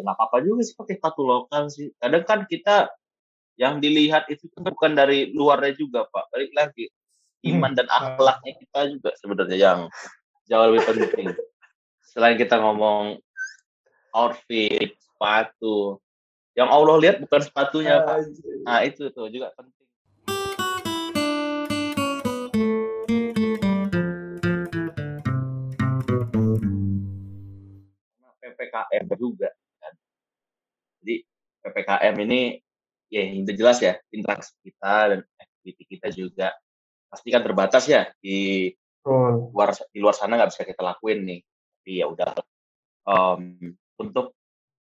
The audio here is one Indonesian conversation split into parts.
ya nggak apa-apa juga sih pakai sepatu lokal sih. Kadang kan kita yang dilihat itu kan bukan dari luarnya juga pak. Balik lagi iman dan akhlaknya kita juga sebenarnya yang jauh lebih penting. Selain kita ngomong outfit, sepatu, yang Allah lihat bukan sepatunya pak. Nah itu tuh juga penting. PPKM juga. Jadi PPKM ini ya yang jelas ya interaksi kita dan aktiviti kita juga pasti kan terbatas ya di luar di luar sana nggak bisa kita lakuin nih. Tapi ya udah um, untuk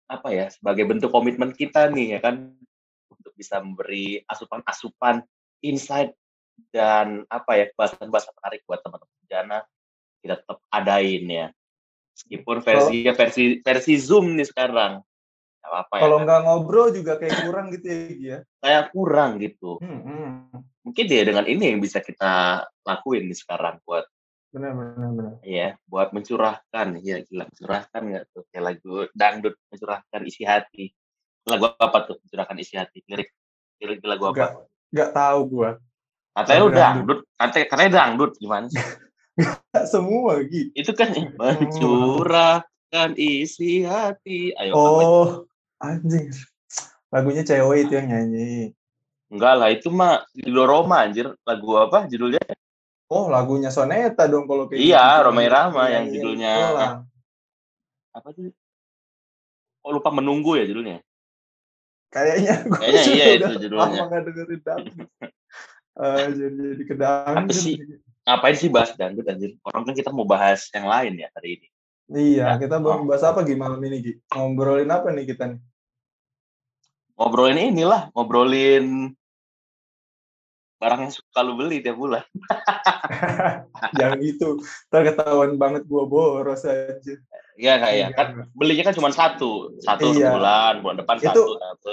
apa ya sebagai bentuk komitmen kita nih ya kan untuk bisa memberi asupan-asupan insight dan apa ya bahasan-bahasan menarik buat teman-teman jana kita tetap adain ya Meskipun versinya versi versi Zoom nih sekarang. Apa ya Kalau nggak ngobrol juga kayak kurang gitu ya, ya? Kayak kurang gitu. Hmm, hmm. Mungkin ya dengan ini yang bisa kita lakuin nih sekarang buat benar benar benar. Iya, buat mencurahkan. ya gila mencurahkan nggak tuh kayak lagu dangdut mencurahkan isi hati. Lagu apa tuh mencurahkan isi hati? Lirik lirik lagu apa? Nggak tahu gua. Katanya lu dangdut, katanya, katanya dangdut gimana sih? semua gitu. Itu kan mencurahkan isi hati. Ayo. Oh, anjing. Lagunya cewek itu yang nyanyi. Enggak lah, itu mah judul Roma anjir. Lagu apa judulnya? Oh, lagunya Soneta dong kalau kayak Iya, gitu. Roma Irama iya, yang iya, judulnya iya, apa sih? Oh, lupa menunggu ya judulnya. Kayaknya Kayaknya iya itu judulnya. Lama gak dengerin uh, jadi jadi. Apa sih? ngapain sih bahas dangdut anjir? Orang kan kita mau bahas yang lain ya hari ini. Iya, ya. kita mau oh. bahas apa gimana ini Gi? Ngobrolin apa nih kita nih? Ngobrolin inilah, ngobrolin barang yang suka lu beli tiap bulan. yang itu, terketahuan banget gua boros aja. Iya kayak ya. kan belinya kan cuma satu, satu iya. sebulan, bulan depan itu, satu, satu.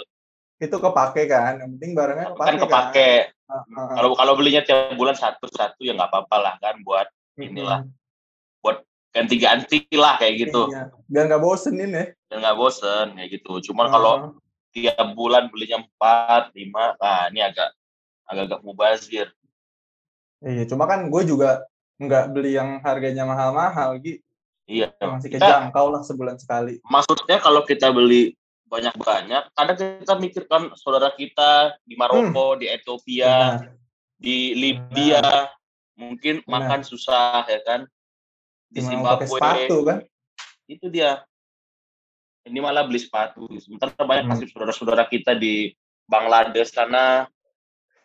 Itu kepake kan, yang penting barangnya kepake. Kan kepake. Kan? Kalau kalau belinya tiap bulan satu satu ya nggak apa-apa lah kan buat inilah buat ganti-ganti lah kayak gitu. Iya. Biar nggak bosen ini. Ya. Biar nggak bosen kayak gitu. Cuman uh. kalau tiap bulan belinya empat lima, nah ini agak agak-agak mubazir. Iya, cuma kan gue juga nggak beli yang harganya mahal-mahal, gitu. Iya. Masih kejangkau lah sebulan sekali. Maksudnya kalau kita beli banyak-banyak. Kadang kita mikirkan saudara kita di Maroko, hmm. di Ethiopia, Benar. di Libya, Benar. mungkin Benar. makan susah ya kan. Di Zimbabwe. sepatu kan? Itu dia. Ini malah beli sepatu. Sementara banyak hmm. masih saudara-saudara kita di Bangladesh sana.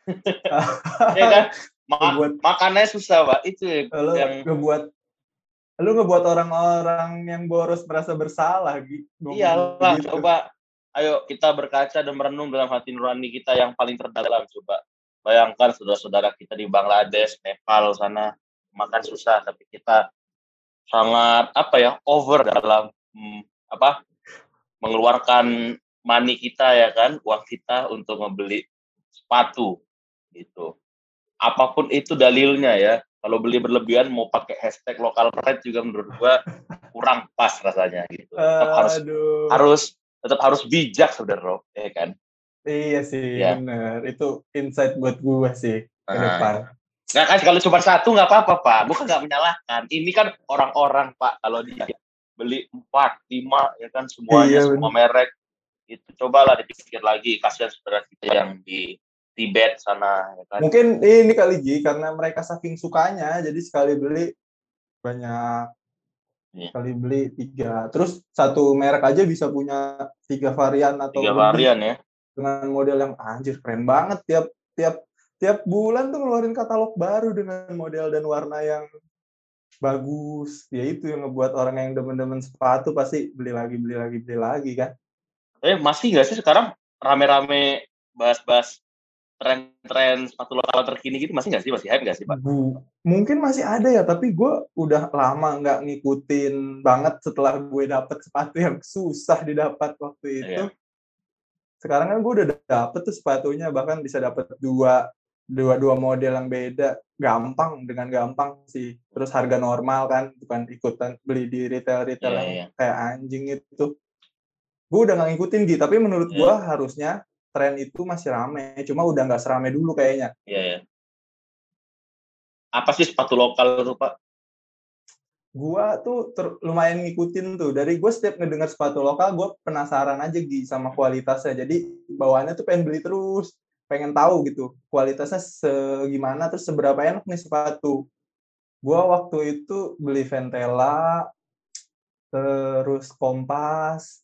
ya kan? Ma buat, makannya susah, Pak. Itu yang ngebuat lu ngebuat orang-orang yang boros merasa bersalah gitu. Iyalah, gitu. coba ayo kita berkaca dan merenung dalam hati nurani kita yang paling terdalam coba bayangkan saudara-saudara kita di Bangladesh, Nepal sana makan susah tapi kita sangat apa ya over dalam hmm, apa mengeluarkan money kita ya kan uang kita untuk membeli sepatu gitu. Apa pun itu dalilnya ya. Kalau beli berlebihan mau pakai hashtag lokal pride juga menurut gua kurang pas rasanya gitu. Tetap harus harus tetap harus bijak saudara ya kan? Iya sih ya. benar. Itu insight buat gue sih ke nah. depan Nah kan kalau cuma satu nggak apa-apa pak, bukan nggak menyalahkan. Ini kan orang-orang pak. Kalau dia beli empat, lima ya kan semuanya iya, semua merek itu cobalah dipikir lagi. Kasihan saudara kita yang di Tibet sana ya kan. Mungkin ini kali Ji karena mereka saking sukanya jadi sekali beli banyak. Yeah. kali beli tiga. Terus satu merek aja bisa punya tiga varian atau tiga varian ya. dengan model yang anjir keren banget tiap tiap tiap bulan tuh ngeluarin katalog baru dengan model dan warna yang bagus ya itu yang ngebuat orang yang demen-demen sepatu pasti beli lagi beli lagi beli lagi kan eh masih nggak sih sekarang rame-rame bahas-bahas tren-tren sepatu lokal terkini gitu masih nggak sih masih hype nggak sih pak? Bu, mungkin masih ada ya tapi gue udah lama nggak ngikutin banget setelah gue dapet sepatu yang susah didapat waktu iya. itu. Iya. Sekarang kan gue udah dapet tuh sepatunya bahkan bisa dapet dua dua dua model yang beda gampang dengan gampang sih. Terus harga normal kan bukan ikutan beli di retail retail yeah, yang yeah. kayak anjing itu. Gue udah nggak ngikutin gitu tapi menurut gue yeah. harusnya tren itu masih rame cuma udah nggak serame dulu kayaknya. Iya yeah, yeah. apa sih sepatu lokal tuh pak? Gua tuh ter, lumayan ngikutin tuh. Dari gue setiap ngedengar sepatu lokal gue penasaran aja gitu sama kualitasnya. Jadi bawaannya tuh pengen beli terus pengen tahu gitu kualitasnya segimana terus seberapa enak nih sepatu. Gue waktu itu beli Ventela terus Kompas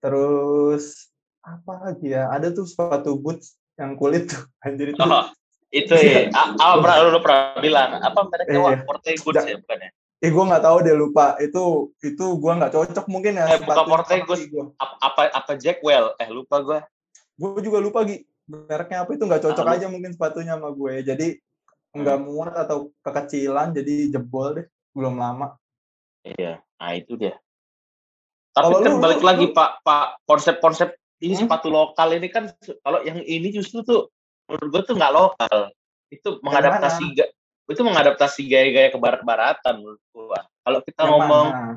terus apa lagi ya ada tuh sepatu boots yang kulit tuh anjir itu. Oh, itu ya ah, pernah lu pernah bilang apa mereka eh, Forte Goods ya bukan ya Eh gue nggak tahu deh lupa. Itu itu gue nggak cocok mungkin ya. Eh bukan Forte apa apa Jackwell? Eh lupa gue. Gue juga lupa Gi mereknya apa itu nggak cocok ah, aja mungkin sepatunya sama gue jadi nggak hmm. muat atau kekecilan jadi jebol deh belum lama. Iya, nah itu dia. Tapi kalau kan lu, balik lu, lagi lu, Pak, Pak konsep-konsep ini hmm? sepatu lokal ini kan kalau yang ini justru tuh menurut gue tuh nggak lokal. Itu mengadaptasi ga, itu mengadaptasi gaya-gaya ke barat-baratan menurut gue. Kalau kita yang ngomong mana?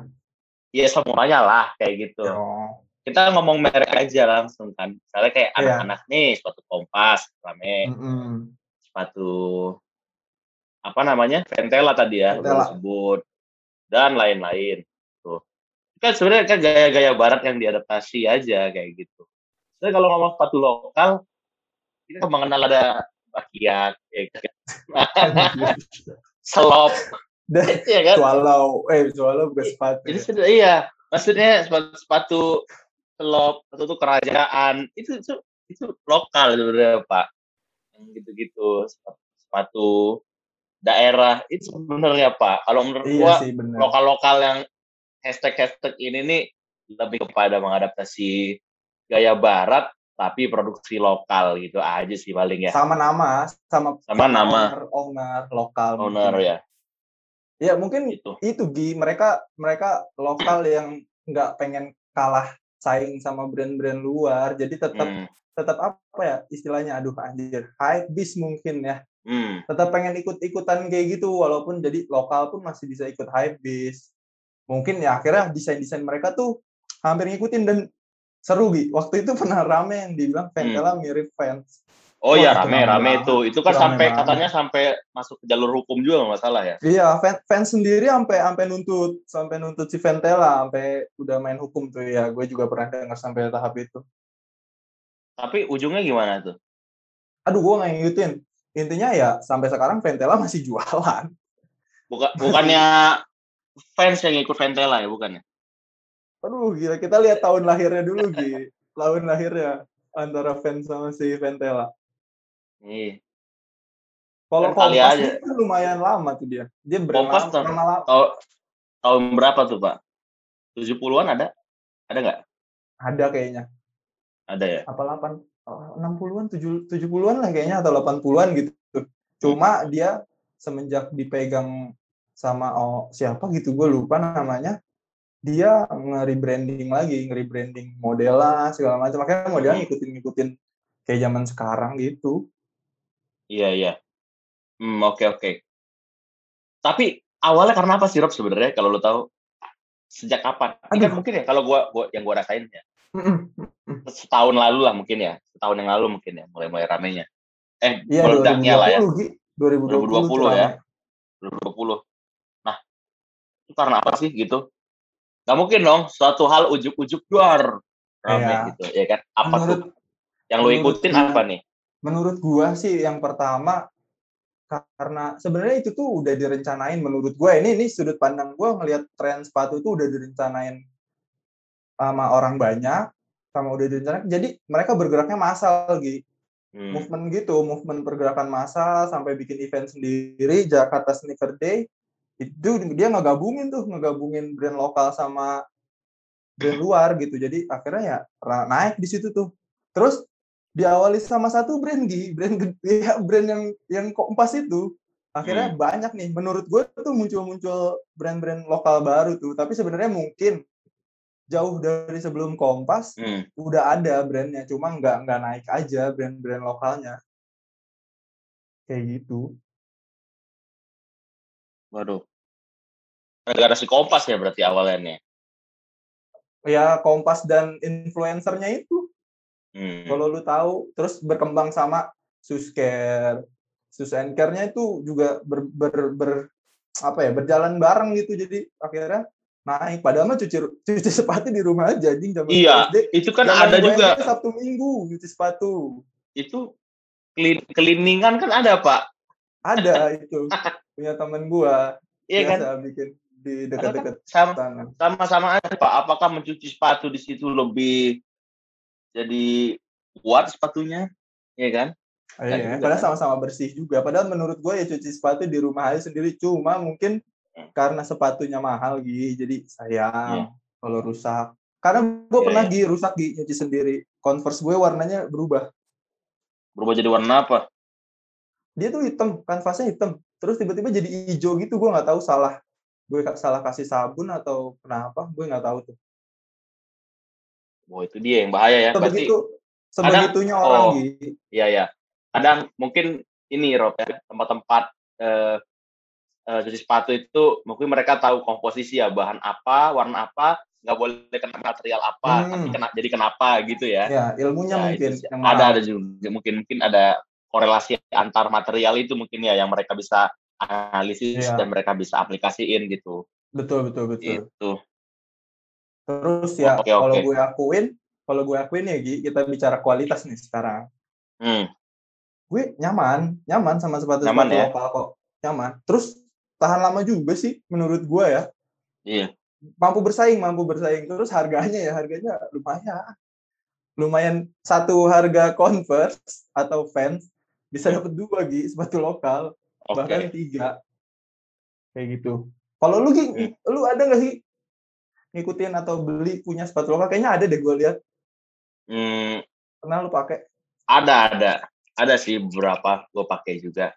ya semuanya lah kayak gitu. Oh. Kita ngomong merek aja langsung kan. Misalnya kayak yeah. anak-anak nih sepatu kompas rame. Mm -hmm. Sepatu apa namanya? Ventela tadi ya, Ventela. sebut dan lain-lain kan sebenarnya kan gaya-gaya barat yang diadaptasi aja kayak gitu. Jadi kalau ngomong sepatu lokal, kita mengenal ada bakiak, ya kan? selop, ya kan? swallow, eh swallow bukan sepatu. Jadi ya. iya, maksudnya sepatu, sepatu selop atau itu kerajaan itu itu itu lokal sebenarnya pak, yang gitu-gitu sepatu, sepatu daerah itu sebenarnya pak. Kalau menurut iya gua lokal-lokal yang hashtag-hashtag ini nih lebih kepada mengadaptasi gaya barat tapi produksi lokal gitu aja sih paling ya. Sama nama, sama sama nama owner, owner lokal. Owner mungkin. ya. Ya mungkin itu. itu Gi, mereka mereka lokal yang nggak pengen kalah saing sama brand-brand luar, jadi tetap hmm. tetap apa ya istilahnya aduh anjir, hype bis mungkin ya. Hmm. Tetap pengen ikut-ikutan kayak gitu walaupun jadi lokal pun masih bisa ikut hype bis mungkin ya akhirnya desain-desain mereka tuh hampir ngikutin dan seru gitu. Waktu itu pernah rame yang dibilang Ventela hmm. mirip fans. Oh iya rame rame itu. Itu kan sampai rame. katanya sampai masuk ke jalur hukum juga nggak salah ya. Iya, fans, fans sendiri sampai sampai nuntut sampai nuntut si Ventela sampai udah main hukum tuh ya. Gue juga pernah dengar sampai tahap itu. Tapi ujungnya gimana tuh? Aduh, gue nggak ngikutin. Intinya ya sampai sekarang Ventela masih jualan. Bukan bukannya fans yang ikut Ventela ya bukan ya? Aduh gila kita lihat tahun lahirnya dulu Gi. tahun lahirnya antara fans sama si Ventela. Iya. Kalau kali aja. Kan lumayan lama tuh dia. Dia Kompas tahun, tahun, tahun berapa tuh Pak? 70-an ada? Ada nggak? Ada kayaknya. Ada ya? Apa 8? 60-an, 70-an lah kayaknya atau 80-an gitu. Cuma dia semenjak dipegang sama oh, siapa gitu gue lupa namanya dia nge-rebranding lagi nge-rebranding model lah segala macam makanya modelnya hmm. ngikutin ngikutin kayak zaman sekarang gitu iya iya. Hmm, oke okay, oke. Okay. tapi awalnya karena apa sih Rob sebenarnya kalau lo tahu? Sejak kapan? Ini kan mungkin ya kalau gue gua yang gue rasain ya. Setahun lalu lah mungkin ya setahun yang lalu mungkin ya mulai mulai ramenya. Eh iya, meledaknya lah ya. 2020, 2020 ya. 2020 itu karena apa sih gitu? Nggak mungkin dong suatu hal ujuk-ujuk duar. Rame ya. gitu ya kan? Apa menurut, tuh yang lo ikutin gua, apa nih menurut gua sih yang pertama karena sebenarnya itu tuh udah direncanain menurut gue ini ini sudut pandang gue ngelihat tren sepatu itu udah direncanain sama orang banyak sama udah direncanain. Jadi mereka bergeraknya massal gitu hmm. movement gitu movement pergerakan massal sampai bikin event sendiri Jakarta Sneaker Day. Itu dia ngegabungin tuh ngegabungin brand lokal sama brand luar gitu. Jadi akhirnya ya naik di situ tuh. Terus diawali sama satu brand di brand ya brand yang yang kompas itu akhirnya hmm. banyak nih menurut gue tuh muncul-muncul brand-brand lokal baru tuh tapi sebenarnya mungkin jauh dari sebelum kompas hmm. udah ada brandnya cuma nggak nggak naik aja brand-brand lokalnya kayak gitu Waduh. Negara si Kompas ya berarti awalnya. ya Kompas dan influencernya itu. Hmm. Kalau lu tahu, terus berkembang sama Susker, Susenkernya itu juga ber, ber, ber apa ya berjalan bareng gitu jadi akhirnya naik padahal mah cuci cuci sepatu di rumah aja anjing zaman Iya, SD. itu kan ada juga. Sabtu Minggu cuci sepatu. Itu clean, kan ada, Pak. Ada itu punya temen gua Iya kan? biasa bikin di Karena kan dekat-dekat sama sama-sama aja, Pak. Apakah mencuci sepatu di situ lebih jadi kuat sepatunya? Iya kan? Ah, Iya, padahal kan? sama-sama bersih juga. Padahal menurut gue ya cuci sepatu di rumah aja sendiri. Cuma mungkin Hmm. karena sepatunya mahal Gi, jadi sayang kalau rusak. Karena gue Iya, pernah. Gi rusak Gi nyuci sendiri. Converse gue warnanya berubah. Berubah jadi warna apa? Dia tuh hitam, kanvasnya hitam. Terus tiba-tiba jadi hijau gitu. Gue nggak tahu salah. Gue salah kasih sabun atau kenapa? Gue nggak tahu tuh. Wah, itu dia yang bahaya ya. Berarti Sebegitu, sebegitunya orang oh. Gi. Iya ya. Kadang mungkin ini Rob ya tempat-tempat eh, eh, cuci sepatu itu mungkin mereka tahu komposisi ya bahan apa, warna apa, nggak boleh kena material apa, Hmm. tapi kena jadi kenapa gitu ya. Ya, ilmunya Ya, mungkin. itu yang ada ada juga mungkin mungkin ada korelasi antar material itu mungkin ya yang mereka bisa analisis Iya. dan mereka bisa aplikasiin gitu. Betul, betul, betul. Itu. Terus ya Oke, kalau gue akuin, kalau gue akuin ya Gi, kita bicara kualitas nih sekarang. Hmm. Gue nyaman, nyaman sama sepatu Nyaman sepatu ya? lokal kok. Nyaman. Terus tahan lama juga sih menurut gue ya. Iya. Mampu bersaing, mampu bersaing. Terus harganya ya, harganya lumayan. Lumayan satu harga Converse atau Vans bisa dapat dua Gi, sepatu lokal, Oke. bahkan tiga. Kayak gitu. Kalau lu Gi, Hmm. lu ada nggak sih ngikutin atau beli punya sepatu lokal? Kayaknya ada deh gue lihat. Hmm, Pernah lu pakai? ada ada ada sih beberapa gue pakai juga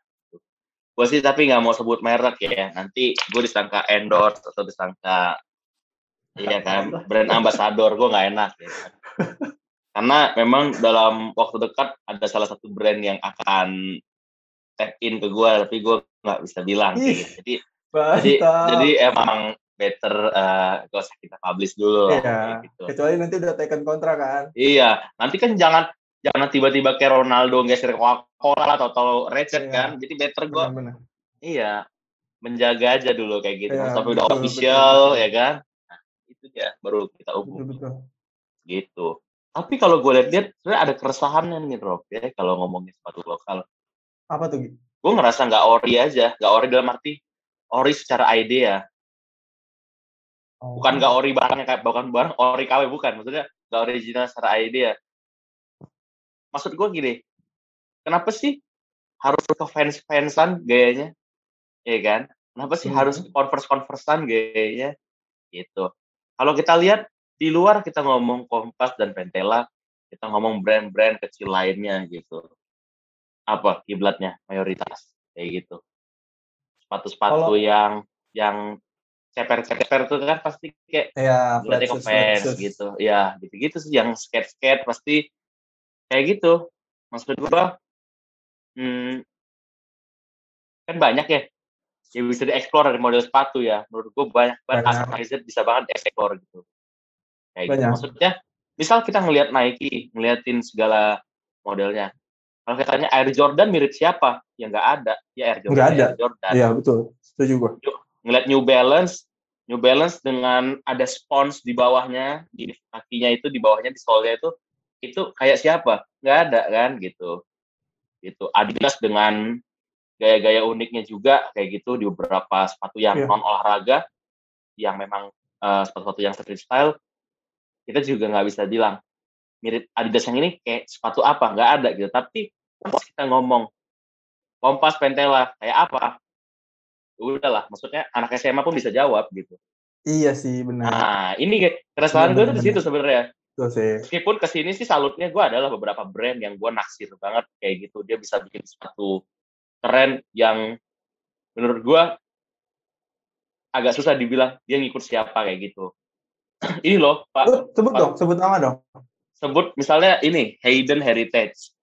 gue sih tapi nggak mau sebut merek ya nanti gue disangka endorse atau disangka iya kan brand ambassador gue nggak enak ya kan. karena memang dalam waktu dekat ada salah satu brand yang akan tap in ke gue tapi gue nggak bisa bilang Ih. gitu. jadi jadi jadi emang better eh gak usah kita publish dulu Iya. gitu Kecuali nanti udah taken kontrak kan. Iya, nanti kan jangan jangan tiba-tiba kayak Ronaldo geser Coca-Cola atau atau Recet Iya. kan. Jadi better gue iya menjaga aja dulu kayak gitu. Iya, Sampai udah betul, official betul, ya kan. Nah, itu ya baru kita Betul hubungi betul. gitu. Tapi kalau gue lihat-lihat sebenarnya ada keresahannya nih Rob ya kalau ngomongin sepatu lokal. Apa tuh? Gue ngerasa nggak ori aja, nggak ori dalam arti ori secara idea, Oh. bukan nggak ori barangnya kayak bukan barang ori KW bukan, maksudnya nggak original secara idea. Maksud gue gini, kenapa sih harus ke fans-fansan gayanya? Iya kan? Kenapa sih Hmm. harus converse-conversean gayanya? Gitu. Kalau kita lihat di luar kita ngomong Kompas dan Pentela, kita ngomong brand-brand kecil lainnya gitu. Apa kiblatnya mayoritas kayak gitu. Sepatu-sepatu Kalau- yang yang ceper-ceper tuh kan pasti kayak Ya, berarti ke fans gitu. Ya, gitu-gitu sih yang skate-skate pasti kayak gitu. Maksud gua hmm, kan banyak ya yang bisa dieksplor dari model sepatu ya. Menurut gua banyak banget Banyak. customized bisa banget dieksplor gitu. Kayak gitu. Banyak. Maksudnya misal kita ngelihat Nike, ngeliatin segala modelnya. Kalau katanya Air Jordan mirip siapa? Ya nggak ada. Ya Air Jordan. Nggak ada. Air Jordan Iya, betul. Setuju gua. Ngeliat New Balance, New Balance dengan ada spons di bawahnya, di kakinya itu di bawahnya di sole itu, itu kayak siapa? Nggak ada kan gitu. Gitu. Adidas dengan gaya-gaya uniknya juga kayak gitu di beberapa sepatu yang Iya. non olahraga, yang memang eh, sepatu-sepatu yang street style, kita juga nggak bisa bilang mirip Adidas yang ini kayak sepatu apa nggak ada gitu. Tapi pas kita ngomong Kompas Pentela kayak apa? Udahlah maksudnya anak SMA pun bisa jawab gitu Iya sih, benar. nah ini keresahan gue tuh di situ sebenarnya sih. meskipun ke sini sih salutnya gue adalah beberapa brand yang gue naksir banget kayak gitu dia bisa bikin sepatu keren yang menurut gue agak susah dibilang dia ngikut siapa kayak gitu ini loh pak Lu sebut Pak. dong, sebut nama dong. sebut misalnya ini Hayden Heritage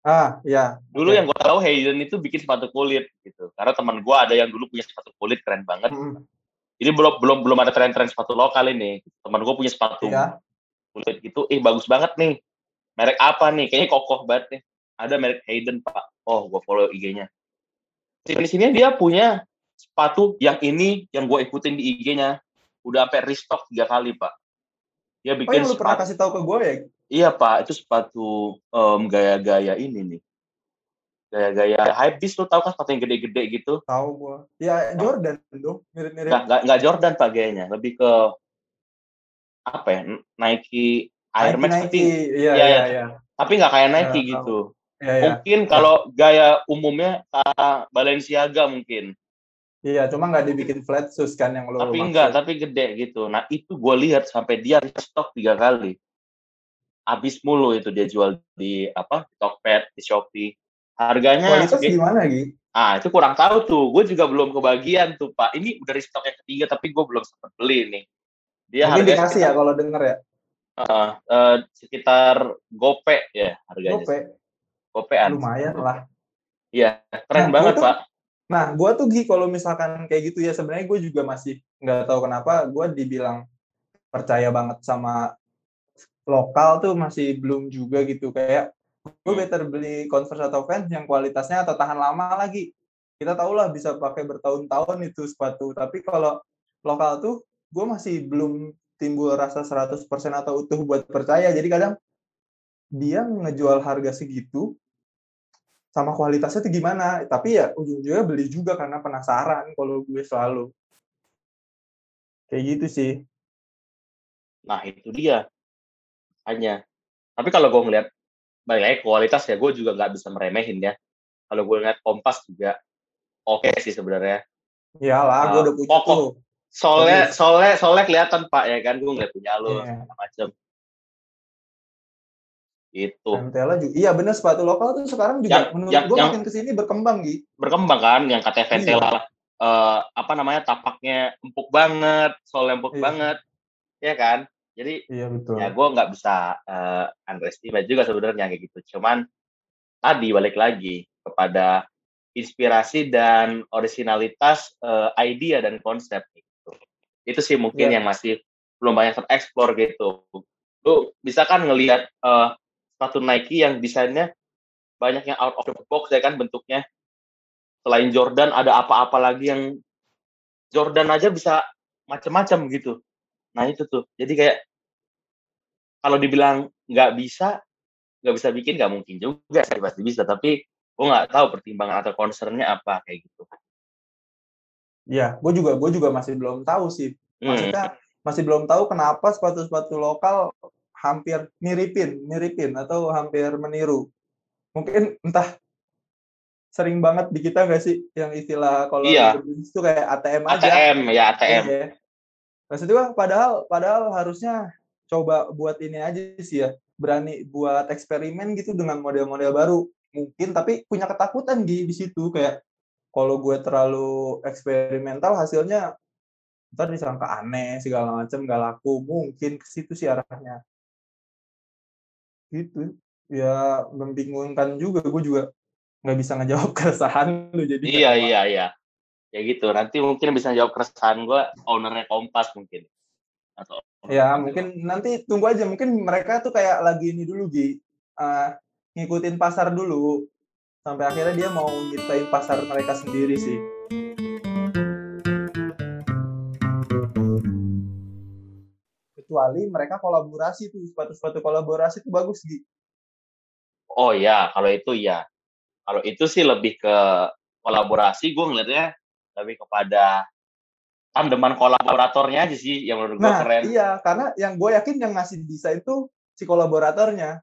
Ah, ya. dulu Oke. yang gue tahu Hayden itu bikin sepatu kulit gitu karena teman gue ada yang dulu punya sepatu kulit keren banget Mm-mm. Ini belum belum belum ada tren-tren sepatu lokal ini. Teman gue punya sepatu Iya. kulit gitu, eh bagus banget nih. Merek apa nih? Kayaknya kokoh banget nih. Ada merek Hayden pak. Oh, gue follow IG-nya. Di sini dia punya sepatu yang ini yang gue ikutin di IG-nya. Udah sampai restock tiga kali pak. Dia Oh bikin yang lu pernah kasih tahu ke gue ya? Iya pak, itu sepatu em, gaya-gaya ini nih. Gaya-gaya hypebeast lo tau kan sepatu yang gede-gede gitu. Tahu gue. Ya Jordan dong, mirip-mirip. Nggak, nggak, nggak Jordan pak gayanya, lebih ke apa ya? Nike Air Max Nike, tapi. Iya, Iya, iya, iya. iya. tapi nggak kayak Nike Ya, gitu. Iya, iya. Mungkin kalau gaya umumnya kayak Balenciaga mungkin. Iya, cuma nggak dibikin flat shoes kan yang lo tapi enggak, tapi gede gitu. Nah itu gue lihat sampai dia stok tiga kali. Habis mulu itu dia jual di apa? Di Tokped, di Shopee. Harganya Kualitas gimana Gi? Ah, itu kurang tahu tuh. Gue juga belum kebagian tuh, Pak. Ini udah restock yang ketiga, tapi gue belum sempat beli nih. Dia Mungkin dikasih ya sekitar, kalau denger ya. eh, eh, sekitar gope ya harganya. Gope, Gopean. lumayan lah. Iya, keren Nah, banget, tuh- Pak. Nah, gue tuh Gi kalau misalkan kayak gitu ya sebenarnya gue juga masih nggak tahu kenapa gue dibilang percaya banget sama lokal tuh masih belum juga gitu kayak gue Hmm. better beli Converse atau Vans yang kualitasnya atau tahan lama lagi. Kita tahu lah bisa pakai bertahun-tahun itu sepatu. Tapi kalau lokal tuh gue masih belum timbul rasa 100% atau utuh buat percaya. Jadi kadang dia ngejual harga segitu sama kualitasnya tuh gimana. Tapi ya ujung-ujungnya beli juga karena penasaran kalau gue selalu. Kayak gitu sih. Nah, itu dia. Hanya. Tapi kalau gue ngeliat, balik lagi kualitas ya, gue juga nggak bisa meremehin ya. Kalau gue ngeliat Kompas juga oke sih sebenarnya. Iyalah, gue Ah, udah punya pokok. tuh. Soalnya, soalnya, soalnya kelihatan Pak ya kan, gue ngeliat punya lo Iya. segala macem. Itu Ventela juga. Iya bener sepatu lokal tuh sekarang juga Yang- menurut yang- gue yang- makin ke sini berkembang Gi. berkembang kan, yang katanya Iya. Ventela lah. eh, apa namanya tapaknya empuk banget, soalnya empuk Iya. banget, ya kan? Jadi Iya betul. ya gue nggak bisa eh, underestimate juga sebenarnya kayak gitu. Cuman tadi balik lagi kepada inspirasi dan originalitas eh, idea dan konsep gitu. Itu sih mungkin Iya. yang masih belum banyak tereksplor gitu. Lu bisa kan ngelihat eh, sepatu Nike yang desainnya banyak yang out of the box ya kan bentuknya. Selain Jordan ada apa-apa lagi yang Jordan aja bisa macam-macam gitu. Nah itu tuh. Jadi kayak kalau dibilang nggak bisa, nggak bisa bikin nggak mungkin juga sih pasti bisa. Tapi gue nggak tahu pertimbangan atau concernnya apa kayak gitu. Iya, gue juga gue juga masih belum tahu sih. Hmm. Maksudnya masih belum tahu kenapa sepatu-sepatu lokal hampir miripin, miripin atau hampir meniru. Mungkin entah sering banget di kita nggak sih yang istilah kalau Iya. itu kayak ATM aja. ATM ya ATM. Iya. Maksud gue padahal padahal harusnya coba buat ini aja sih ya. Berani buat eksperimen gitu dengan model-model baru. Mungkin tapi punya ketakutan di di situ kayak kalau gue terlalu eksperimental hasilnya ntar disangka aneh segala macam gak laku mungkin ke situ sih arahnya gitu ya membingungkan juga gue juga nggak bisa ngejawab keresahan lu jadi Iya iya iya. Ya gitu. Nanti mungkin bisa jawab keresahan gue ownernya Kompas mungkin. Atau Ya mungkin nanti tunggu aja mungkin mereka tuh kayak lagi ini dulu Gi Eh, ngikutin pasar dulu sampai akhirnya dia mau nyiptain pasar mereka sendiri sih. Kecuali mereka kolaborasi tuh sepatu-sepatu kolaborasi tuh bagus Gi. Oh ya, kalau itu ya. Kalau itu sih lebih ke kolaborasi, gue ngeliatnya lebih kepada tandeman kolaboratornya aja sih yang menurut gue Nah keren. iya karena yang gue yakin yang ngasih desain tuh si kolaboratornya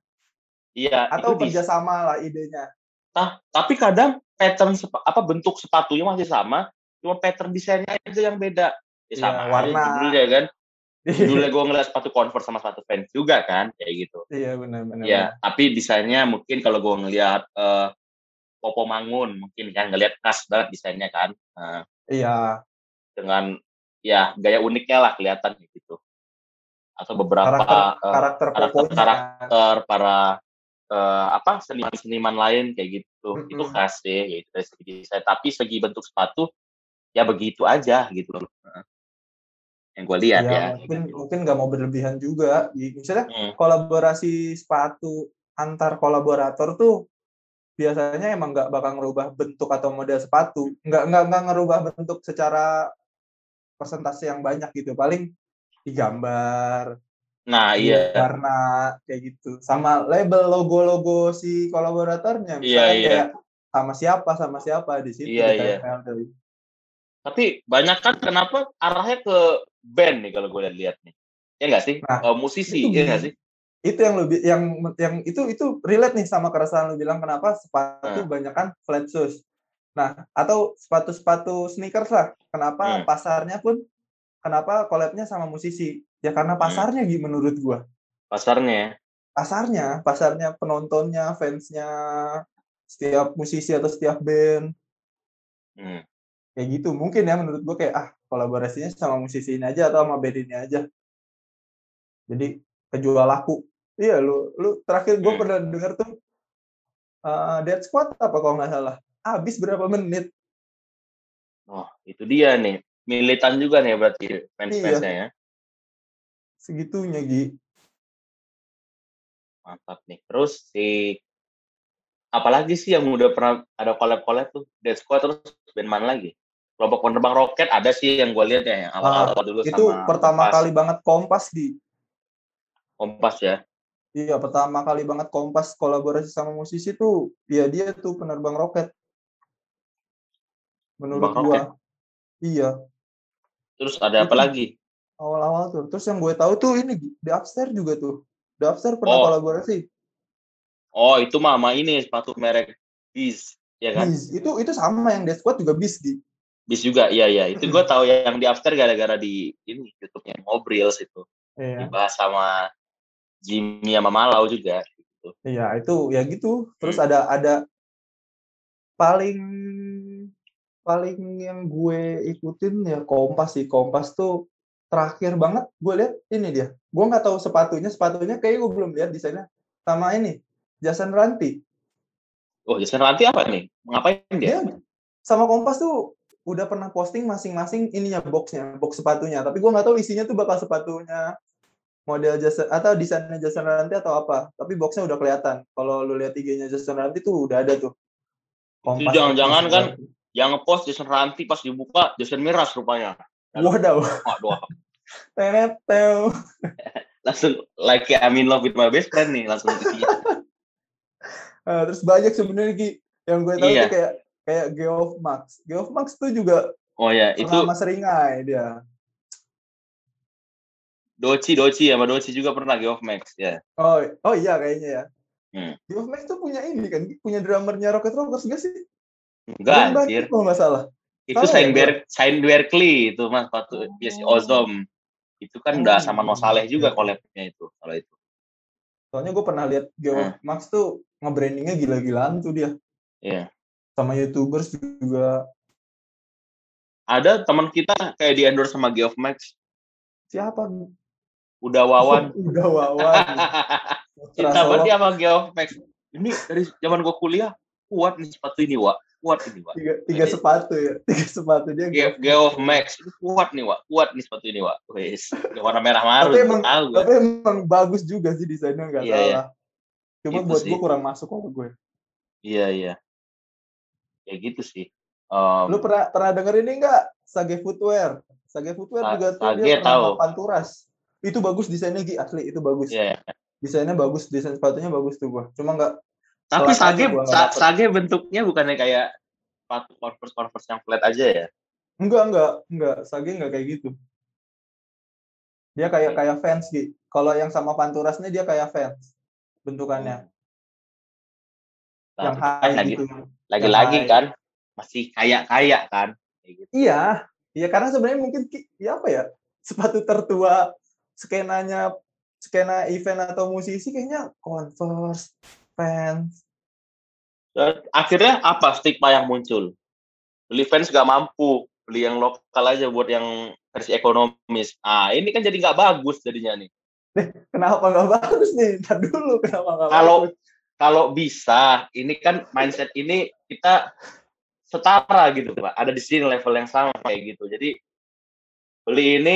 Iya, atau kerjasama lah idenya. Nah, tapi kadang pattern apa bentuk sepatunya masih sama, cuma pattern desainnya aja yang beda. Ya Iya, sama warna. aja judulnya kan. Judulnya gue ngeliat sepatu Converse sama sepatu Vans juga kan, kayak gitu. iya benar-benar. Ya, tapi desainnya mungkin kalau gue ngeliat eh, Popo Mangun mungkin kan ngeliat khas banget desainnya kan. Nah, Iya. dengan ya gaya uniknya lah kelihatan gitu. Atau beberapa Karakter eh, karakter karakter- poponya. karakter para eh, apa seniman-seniman lain kayak gitu. Mm-mm. Itu khas sih gitu dari segi desain. Tapi segi bentuk sepatu ya begitu aja gitu loh. Yang gue lihat ya, ya. mungkin mungkin nggak mau berlebihan juga. Misalnya Hmm. kolaborasi sepatu antar kolaborator tuh biasanya emang nggak bakal ngerubah bentuk atau model sepatu, nggak nggak nggak ngerubah bentuk secara persentase yang banyak gitu. Paling digambar, Nah, iya. warna kayak gitu. Sama label logo-logo si kolaboratornya, Iya, misalnya iya. kayak sama siapa sama siapa di situ Iya, iya. Tapi banyak kan kenapa arahnya ke band nih kalau gue lihat nih. Ya nggak sih? Nah, Eh, musisi, itu ya nggak sih? Itu yang lebih yang yang itu itu relate nih sama keresahan lu bilang kenapa sepatu Hmm. banyak kan flat shoes. Nah, atau sepatu-sepatu sneakers lah. Kenapa Hmm. pasarnya pun kenapa collab-nya sama musisi? Ya karena Hmm. pasarnya gitu menurut gua. Pasarnya ya. Pasarnya, pasarnya penontonnya, fansnya setiap musisi atau setiap band Hmm. kayak gitu. Mungkin ya menurut gua kayak ah kolaborasinya sama musisi ini aja atau sama band ini aja. Jadi kejual laku. Iya lu lu terakhir gue Hmm. pernah denger tuh eh Dead Squad apa kalau nggak salah. Habis berapa menit? Oh, itu dia nih. Militan juga nih berarti fans-fansnya ya. Segitunya Gi. Mantap nih. Terus si apalagi sih yang udah pernah ada collab-collab tuh Dead Squad terus band mana lagi? Kelompok penerbang roket ada sih yang gue lihat ya yang awal-awal dulu Ah, Itu sama pertama Kompas. kali banget Kompas di Kompas ya. Iya, pertama kali banget Kompas kolaborasi sama musisi tuh, ya dia tuh penerbang roket. Menurut Penerbang gua. Roket? Iya, Terus ada apa Itu- lagi? awal-awal tuh. Terus yang gue tahu tuh ini The Upstairs juga tuh. The Upstairs pernah Oh. kolaborasi. Oh, itu mah sama ini sepatu merek Beast, ya kan? Bis. Itu itu sama yang Death Squad juga bis di. Beast juga, iya iya. Itu gue tahu yang di after gara-gara di ini YouTube-nya Ngobrils itu Iya. dibahas sama Jimmy sama Malau juga. Gitu. Iya, itu ya gitu. Terus Hmm. ada ada paling paling yang gue ikutin ya Kompas sih. Kompas tuh terakhir banget gue lihat ini dia. Gue nggak tahu sepatunya, sepatunya kayak gue belum lihat desainnya. Sama ini, Jason Ranti. Oh, Jason Ranti apa nih? Ngapain dia? Dia sama Kompas tuh udah pernah posting masing-masing ininya boxnya, box sepatunya. Tapi gue nggak tahu isinya tuh bakal sepatunya model Jason atau desainnya Jason Ranti atau apa. Tapi boxnya udah kelihatan. Kalau lu lihat IG-nya Jason Ranti tuh udah ada tuh. Jangan-jangan kan. Yang ngepost Jason Ranti pas dibuka Jason Miras rupanya. Waduh, Tenet, teo. langsung like I'm in love with my best friend nih langsung. Nah, terus banyak sebenarnya Ki, yang gue tahu Iya. tuh kayak kayak Geoff Max. Geoff Max tuh juga Oh ya, itu sama Seringai dia. Doci Doci sama Doci juga pernah Geoff Max ya. Oh, oh iya kayaknya ya. Hmm. Geoff Max tuh punya ini kan, punya drummernya Rocket Rockers nggak sih? Enggak anjir. Kalau nggak salah. Itu ya, Saint Ber Saint Berkeley itu Mas ya si Oh. Ozom. Itu kan Oh, udah sama iya. No Saleh juga collab-nya itu kalau itu. Soalnya gue pernah lihat Geoff Max tuh nge-brandingnya gila-gilaan tuh dia. Iya. Sama YouTubers juga. Ada teman kita kayak di endorse sama Geoff Max, Siapa? Udah Wawan. Udah Wawan. Cinta banget dia sama Geoff Max. Ini dari zaman gua kuliah kuat nih sepatu ini, Wak. Kuat ini, Wak. tiga, tiga sepatu ya. Tiga sepatu dia. Ge- Geoff Max ini kuat nih, Wak. Kuat nih sepatu ini, Wak. Wes, warna merah maru. Tapi emang- tahu gua. Tapi emang bagus juga sih desainnya nggak Iya, salah. Cuma Gitu buat sih. gue kurang masuk kalau gue. Iya, iya. Ya gitu sih. Um, Lu pernah pernah denger ini nggak? Sage Footwear. Sage Footwear juga tuh Sage dia tahu. Panturas. Itu bagus desainnya Gi, asli itu bagus. iya. Desainnya bagus, desain sepatunya bagus tuh gua. Cuma nggak Tapi Sage gua Sa-. Sage bentuknya bukannya kayak sepatu Converse Converse yang flat aja ya? enggak enggak enggak Sage enggak kayak gitu. Dia kayak Oke. kayak fans Gi. Kalau yang sama Panturas nih dia kayak fans bentukannya. yang Tapi high lagi, gitu. lagi-lagi high. kan masih kaya-kaya kan. Kayak gitu. Iya, iya karena sebenarnya mungkin Ki- ya apa ya? Sepatu tertua skenanya skena event atau musisi kayaknya Converse, fans. Akhirnya apa stigma yang muncul? Beli fans gak mampu, beli yang lokal aja buat yang versi ekonomis. Ah, ini kan jadi nggak bagus jadinya nih. Kenapa nggak bagus nih? Ntar dulu kenapa nggak Kalau bagus? kalau bisa, ini kan mindset ini kita setara gitu, Pak. Ada di sini level yang sama kayak gitu. Jadi beli ini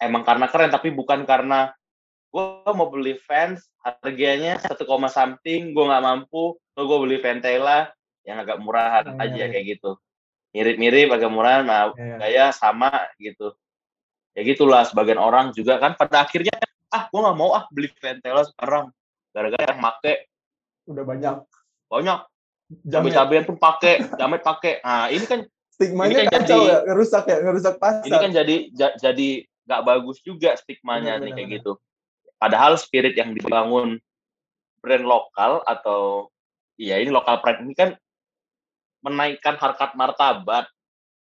emang karena keren tapi bukan karena gue mau beli fans harganya satu koma something gue nggak mampu so gue beli Ventela yang agak murahan hmm, aja iya. kayak gitu. Mirip-mirip agak murahan nah yeah. gaya sama gitu. Ya gitulah sebagian orang juga kan pada akhirnya ah gue nggak mau ah beli Ventela sekarang. Gara-gara yang make. Udah banyak. Banyak. Cabai-cabean pun pakai jamet pakai. Nah ini kan stigmanya ini kan kacau jadi, ya ngerusak ya ngerusak pasar. Ini kan jadi jadi nggak bagus juga stigmanya benar, nih benar, kayak benar. gitu padahal spirit yang dibangun brand lokal atau ya ini lokal brand ini kan menaikkan harkat martabat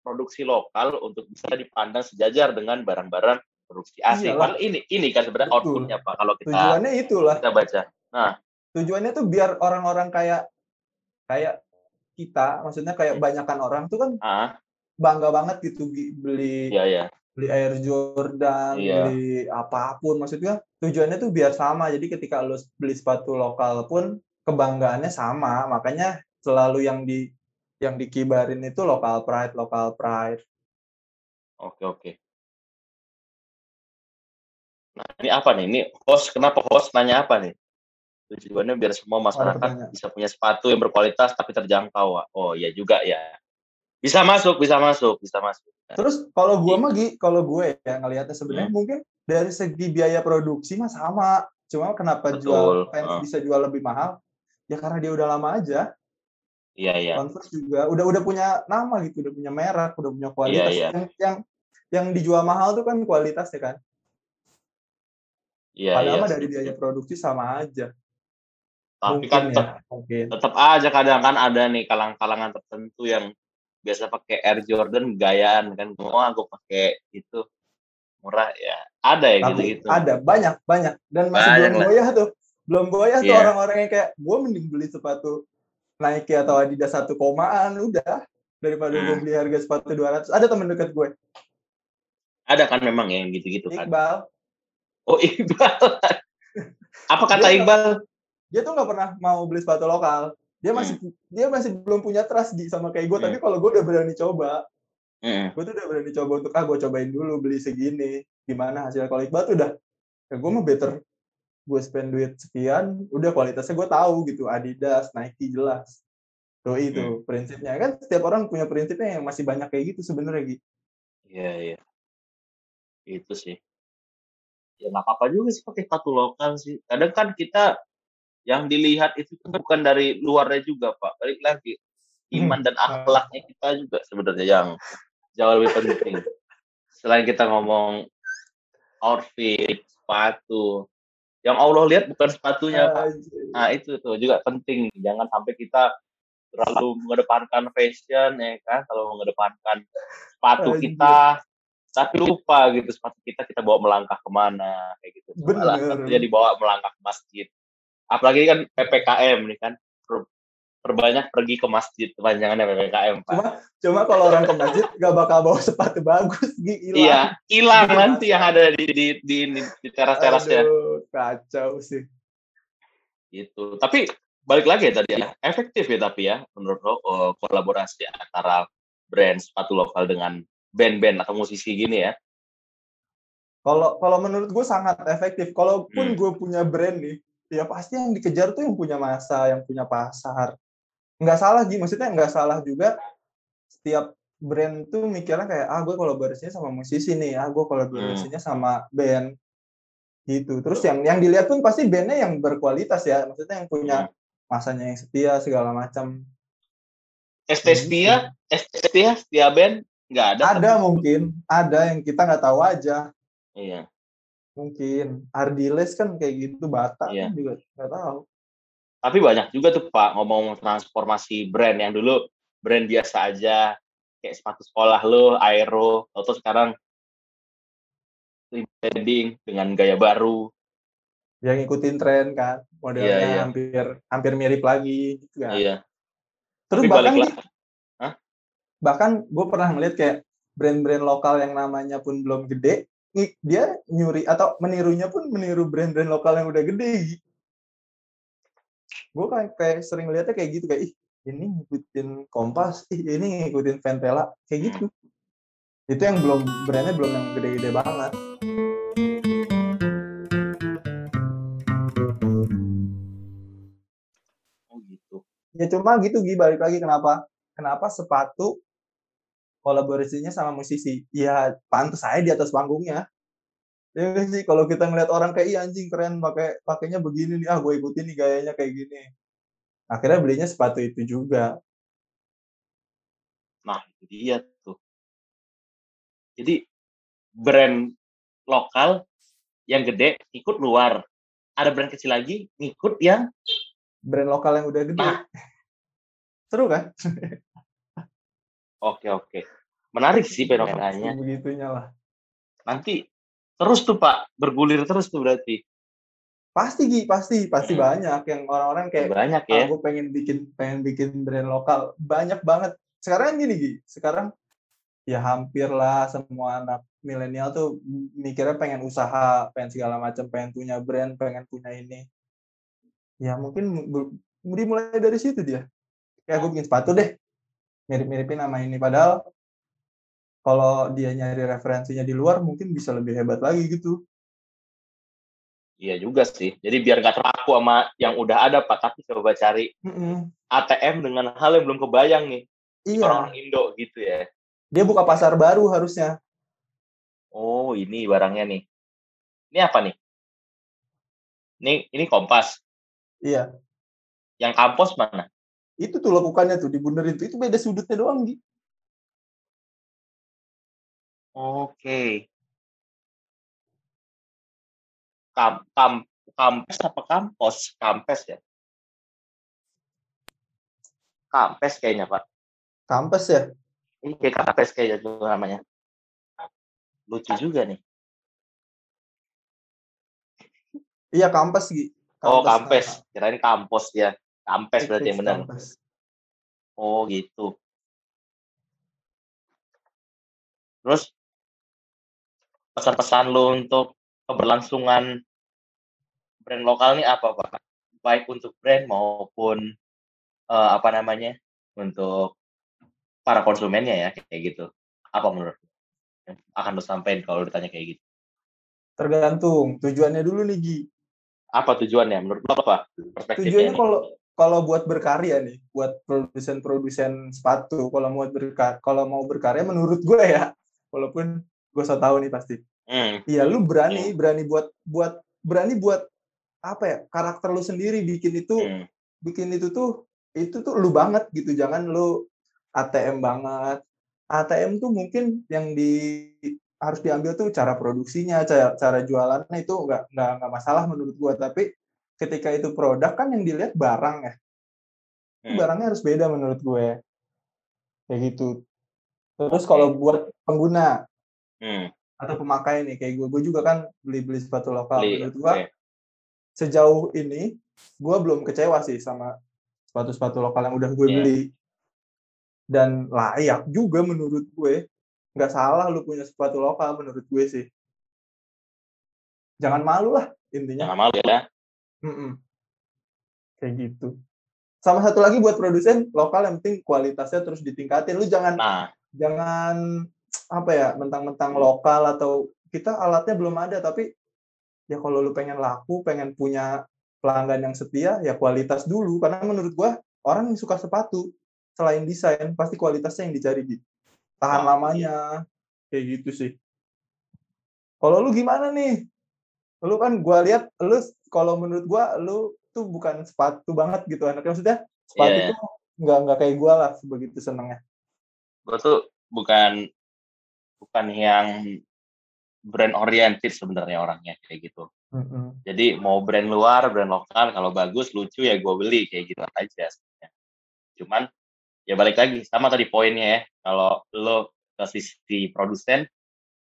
produksi lokal untuk bisa dipandang sejajar dengan barang-barang produksi asing. Padahal ini ini kan sebenarnya outputnya pak kalau kita tujuannya itulah kita baca. Nah tujuannya tuh biar orang-orang kayak kayak kita, maksudnya kayak banyakkan orang tuh kan ah. bangga banget gitu beli ya, ya. Beli Air Jordan, ya. beli apa pun, maksudnya tujuannya tuh biar sama. Jadi ketika lo beli sepatu lokal pun kebanggaannya sama, makanya selalu yang di yang dikibarin itu lokal pride, lokal pride. Oke oke. Nah ini apa nih? Ini host kenapa host nanya apa nih? tujuannya biar semua masyarakat bisa punya sepatu yang berkualitas tapi terjangkau. Oh iya juga ya. Bisa masuk, bisa masuk, bisa masuk. Terus kalau gue mah kalau gue ya ngelihatnya sebenarnya hmm. mungkin dari segi biaya produksi mah sama. Cuma kenapa Betul. jual fans uh. bisa jual lebih mahal? Ya karena dia udah lama aja. Iya, iya. Converse juga udah udah punya nama gitu, udah punya merek, udah punya iya, kualitas. Iya, iya. Yang, yang yang dijual mahal tuh kan kualitas ya kan. Iya, Padahal iya, dari biaya produksi sama aja. Tapi kan tetap, ya, tetap aja kadang kan ada nih kalang-kalangan tertentu yang biasa pakai Air Jordan gayaan kan semua aku pakai itu murah ya ada ya gitu-gitu. ada banyak banyak. Dan masih banyak belum goyah tuh. Belum goyah yeah. tuh iya. orang-orang yang kayak gue mending beli sepatu Nike atau Adidas satu komaan udah daripada hmm. gue beli harga sepatu 200 ada temen dekat gue. Ada kan memang yang gitu-gitu kan? Iqbal. Oh Iqbal. Apa kata Iqbal? dia tuh nggak pernah mau beli sepatu lokal dia hmm. masih hmm. dia masih belum punya trust di sama kayak gue hmm. tapi kalau gue udah berani coba hmm. gue tuh udah berani coba untuk ah gue cobain dulu beli segini gimana hasil kalau Iqbal tuh udah ya gue mah better gue spend duit sekian udah kualitasnya gue tahu gitu Adidas Nike jelas tuh itu hmm. prinsipnya kan setiap orang punya prinsipnya yang masih banyak kayak gitu sebenarnya gitu iya iya itu sih ya nggak apa-apa juga sih pakai sepatu lokal sih kadang kan kita yang dilihat itu kan bukan dari luarnya juga pak. Balik lagi iman dan hmm. akhlaknya kita juga sebenarnya yang. Jauh lebih penting. Selain kita ngomong outfit sepatu. Yang Allah lihat bukan sepatunya pak. Nah itu tuh juga penting. Jangan sampai kita terlalu mengedepankan fashion ya kan? Kalau mengedepankan sepatu kita. Tapi lupa gitu sepatu kita kita bawa melangkah ke mana kayak gitu. Benar jadi bawa melangkah ke masjid apalagi kan ppkm nih kan. Perbanyak pergi ke masjid kepanjangannya ppkm pak. Cuma cuma kalau orang ke masjid gak bakal bawa sepatu bagus hilang. Iya hilang nanti yang ada di di di, di, di teras terasnya kacau sih. Itu tapi balik lagi ya tadi ya efektif ya tapi ya menurut lo oh, kolaborasi antara brand sepatu lokal dengan band-band atau musisi gini ya? Kalau kalau menurut gue sangat efektif. Kalaupun hmm. gue punya brand nih ya pasti yang dikejar tuh yang punya masa, yang punya pasar. Nggak salah Gi, maksudnya nggak salah juga setiap brand tuh mikirnya kayak, ah gue kolaborasinya sama musisi nih, ah gue kolaborasinya hmm. sama band. Gitu. Terus yang yang dilihat pun pasti bandnya yang berkualitas ya, maksudnya yang punya hmm. masanya yang setia segala macam. ST setia, ST setia, setia band nggak ada. Ada tapi... mungkin, ada yang kita nggak tahu aja. Iya mungkin Ardiles kan kayak gitu Bata iya. kan juga nggak tahu tapi banyak juga tuh Pak ngomong transformasi brand yang dulu brand biasa aja kayak sepatu sekolah lo Aero atau sekarang branding dengan gaya baru yang ngikutin tren kan modelnya iya, iya. hampir hampir mirip lagi gitu kan iya. terus Tapi bahkan bahkan gue pernah ngeliat kayak brand-brand lokal yang namanya pun belum gede dia nyuri atau menirunya pun meniru brand-brand lokal yang udah gede. Gue kayak, kayak sering lihatnya kayak gitu kayak ih ini ngikutin Kompas, ih ini ngikutin Ventela kayak gitu. Hmm. Itu yang belum brandnya belum yang gede-gede banget. Oh gitu. Ya cuma gitu Gi balik lagi kenapa? Kenapa sepatu kolaborasinya sama musisi. Ya pantas saya di atas panggungnya. Ya sih kalau kita ngeliat orang kayak iya anjing keren pakai pakainya begini nih ah gue ikutin nih gayanya kayak gini. Akhirnya belinya sepatu itu juga. Nah, itu dia tuh. Jadi brand lokal yang gede ikut luar. Ada brand kecil lagi ngikut yang brand lokal yang udah gede. Nah. Seru kan? Oke oke. Menarik sih fenomenanya. Begitunya lah. Nanti terus tuh Pak bergulir terus tuh berarti. Pasti Gi, pasti pasti hmm. banyak yang orang-orang kayak banyak ya. Aku pengen bikin pengen bikin brand lokal. Banyak banget. Sekarang gini Gi, sekarang ya hampir lah semua anak milenial tuh mikirnya pengen usaha, pengen segala macam, pengen punya brand, pengen punya ini. Ya mungkin dimulai dari situ dia. Kayak gue bikin sepatu deh, mirip-miripin nama ini padahal kalau dia nyari referensinya di luar mungkin bisa lebih hebat lagi gitu. Iya juga sih. Jadi biar nggak terpaku sama yang udah ada Pak, tapi coba cari mm -mm. ATM dengan hal yang belum kebayang nih. Iya. Orang Indo gitu ya. Dia buka pasar baru harusnya. Oh, ini barangnya nih. Ini apa nih? Ini ini kompas. Iya. Yang kampus mana? Itu tuh lakukannya tuh dibunerin tuh. Itu beda sudutnya doang, Gi. Oke. Kam kam kampes apa kampos? Kampes ya? Kampes kayaknya, Pak. Kampes ya? Ini kayak kampes kayaknya itu namanya. Lucu juga nih. Iya, kampes, Gi. Oh, kampes. Kirain kampus ya. Kampes berarti yang benar. Oh, gitu. Terus pesan-pesan lo untuk keberlangsungan brand lokal ini apa Pak? Baik untuk brand maupun uh, apa namanya untuk para konsumennya ya kayak gitu. Apa menurut akan lo sampaikan kalau ditanya kayak gitu? Tergantung tujuannya dulu nih Gi. Apa tujuannya menurut lo apa? Tujuannya kalau kalau buat berkarya nih, buat produsen-produsen sepatu, kalau mau berkarya, kalau mau berkarya menurut gue ya, walaupun gue so tau nih pasti. Hmm. Iya, lu berani, hmm. berani buat buat berani buat apa ya karakter lu sendiri bikin itu, hmm. bikin itu tuh itu tuh lu banget gitu, jangan lu ATM banget. ATM tuh mungkin yang di harus diambil tuh cara produksinya, cara cara jualannya itu nggak nggak nggak masalah menurut gua, tapi ketika itu produk kan yang dilihat barang ya. Hmm. Barangnya harus beda menurut gue. Kayak gitu. Terus kalau buat pengguna, hmm. atau pemakai nih kayak gue, gue juga kan beli-beli sepatu lokal. Beli, Menurut gue, okay. sejauh ini gue belum kecewa sih sama sepatu-sepatu lokal yang udah gue yeah. beli. Dan layak juga menurut gue. Nggak salah lu punya sepatu lokal menurut gue sih. Jangan malu lah intinya. Jangan malu ya. Mm -mm. Kayak gitu. Sama satu lagi buat produsen lokal yang penting kualitasnya terus ditingkatin. Lu jangan nah. jangan apa ya mentang-mentang lokal atau kita alatnya belum ada tapi ya kalau lu pengen laku pengen punya pelanggan yang setia ya kualitas dulu karena menurut gua orang yang suka sepatu selain desain pasti kualitasnya yang dicari gitu tahan oh, lamanya kayak gitu sih kalau lu gimana nih lu kan gua lihat lu kalau menurut gua lu tuh bukan sepatu banget gitu anaknya maksudnya sepatu yeah. tuh nggak nggak kayak gua lah sebegitu senengnya gua tuh bukan bukan yang brand oriented sebenarnya orangnya kayak gitu. Mm-hmm. Jadi mau brand luar, brand lokal, kalau bagus, lucu ya gue beli kayak gitu aja. Sebenarnya. Cuman ya balik lagi sama tadi poinnya ya. Kalau lo ke sisi produsen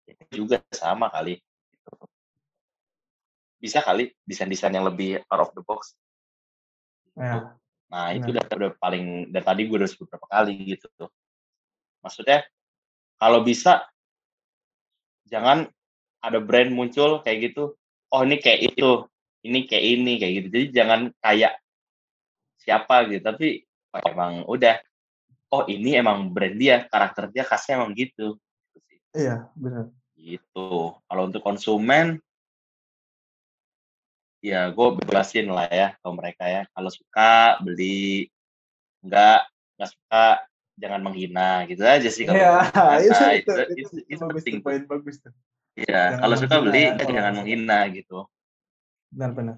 itu juga sama kali. Bisa kali desain-desain yang lebih out of the box. Ya. Nah itu udah, udah paling dari tadi gue udah sebut berapa kali gitu tuh. Maksudnya kalau bisa jangan ada brand muncul kayak gitu oh ini kayak itu ini kayak ini kayak gitu jadi jangan kayak siapa gitu tapi oh, emang udah oh ini emang brand dia karakter dia khasnya emang gitu, iya benar gitu kalau untuk konsumen ya gue bebasin lah ya ke mereka ya kalau suka beli nggak nggak suka jangan menghina gitu aja sih kalau Iya, nah, itu, itu, itu, itu, penting poin bagus tuh. Iya, Jangan kalau suka beli ya, kan kalau jangan menghina gitu. Benar-benar.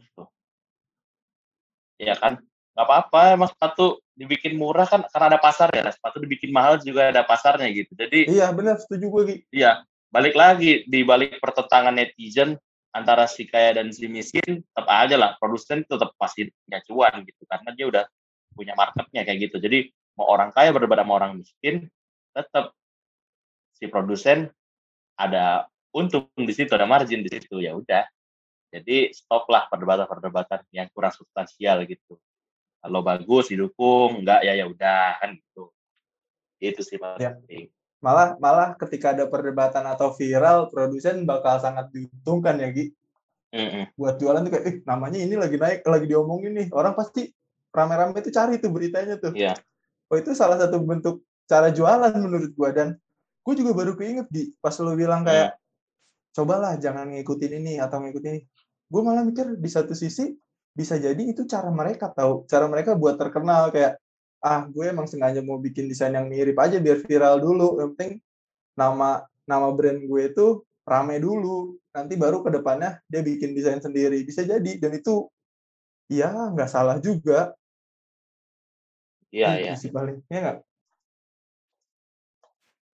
Iya kan? Nggak apa-apa, emang sepatu dibikin murah kan karena ada pasar ya. Sepatu dibikin mahal juga ada pasarnya gitu. Jadi Iya, benar, setuju gue, iya, balik lagi di balik pertentangan netizen antara si kaya dan si miskin, tetap aja lah produsen tetap pasti punya cuan gitu karena dia udah punya marketnya kayak gitu. Jadi mau orang kaya berdebat sama orang miskin, tetap si produsen ada untung di situ, ada margin di situ ya udah. Jadi stop lah perdebatan-perdebatan yang kurang substansial gitu. Kalau bagus didukung, enggak ya ya udah kan gitu. Itu sih Ya. penting. Malah malah ketika ada perdebatan atau viral, produsen bakal sangat diuntungkan ya, Gi. Mm-mm. Buat jualan tuh kayak, eh namanya ini lagi naik, lagi diomongin nih. Orang pasti rame-rame tuh cari tuh beritanya tuh. Iya. Oh itu salah satu bentuk cara jualan menurut gua dan gue juga baru keinget di pas lo bilang kayak cobalah jangan ngikutin ini atau ngikutin ini. Gue malah mikir di satu sisi bisa jadi itu cara mereka tahu, cara mereka buat terkenal kayak ah gue emang sengaja mau bikin desain yang mirip aja biar viral dulu. Yang penting nama nama brand gue itu rame dulu. Nanti baru ke depannya dia bikin desain sendiri. Bisa jadi dan itu ya nggak salah juga. Iya, Itu iya. sih paling. Ya nggak?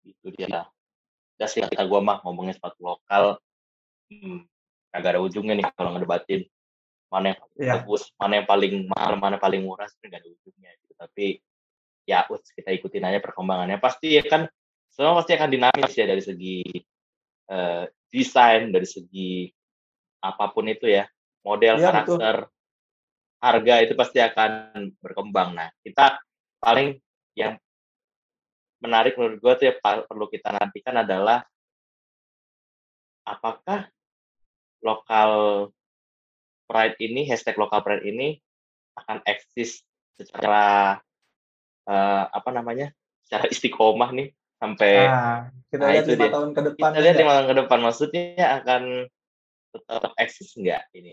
Itu dia. Udah sih kata gua mah ngomongin sepatu lokal. Hmm, agak ada ujungnya nih kalau ngedebatin mana yang Iya. bagus, mana yang paling mahal, mana paling murah sebenarnya nggak ada ujungnya gitu. Tapi ya uts, kita ikutin aja perkembangannya. Pasti ya kan semua pasti akan dinamis ya dari segi eh, desain, dari segi apa pun itu ya, model, Iya, betul. karakter, harga itu pasti akan berkembang. Nah, kita paling yang menarik menurut gua tuh ya perlu kita nantikan adalah apakah lokal pride ini, hashtag lokal pride ini akan eksis secara eh, apa namanya, secara istiqomah nih sampai Nah, kita Nah, lihat lima tahun ke depan. kita lihat lima tahun ke depan maksudnya akan tetap eksis nggak ini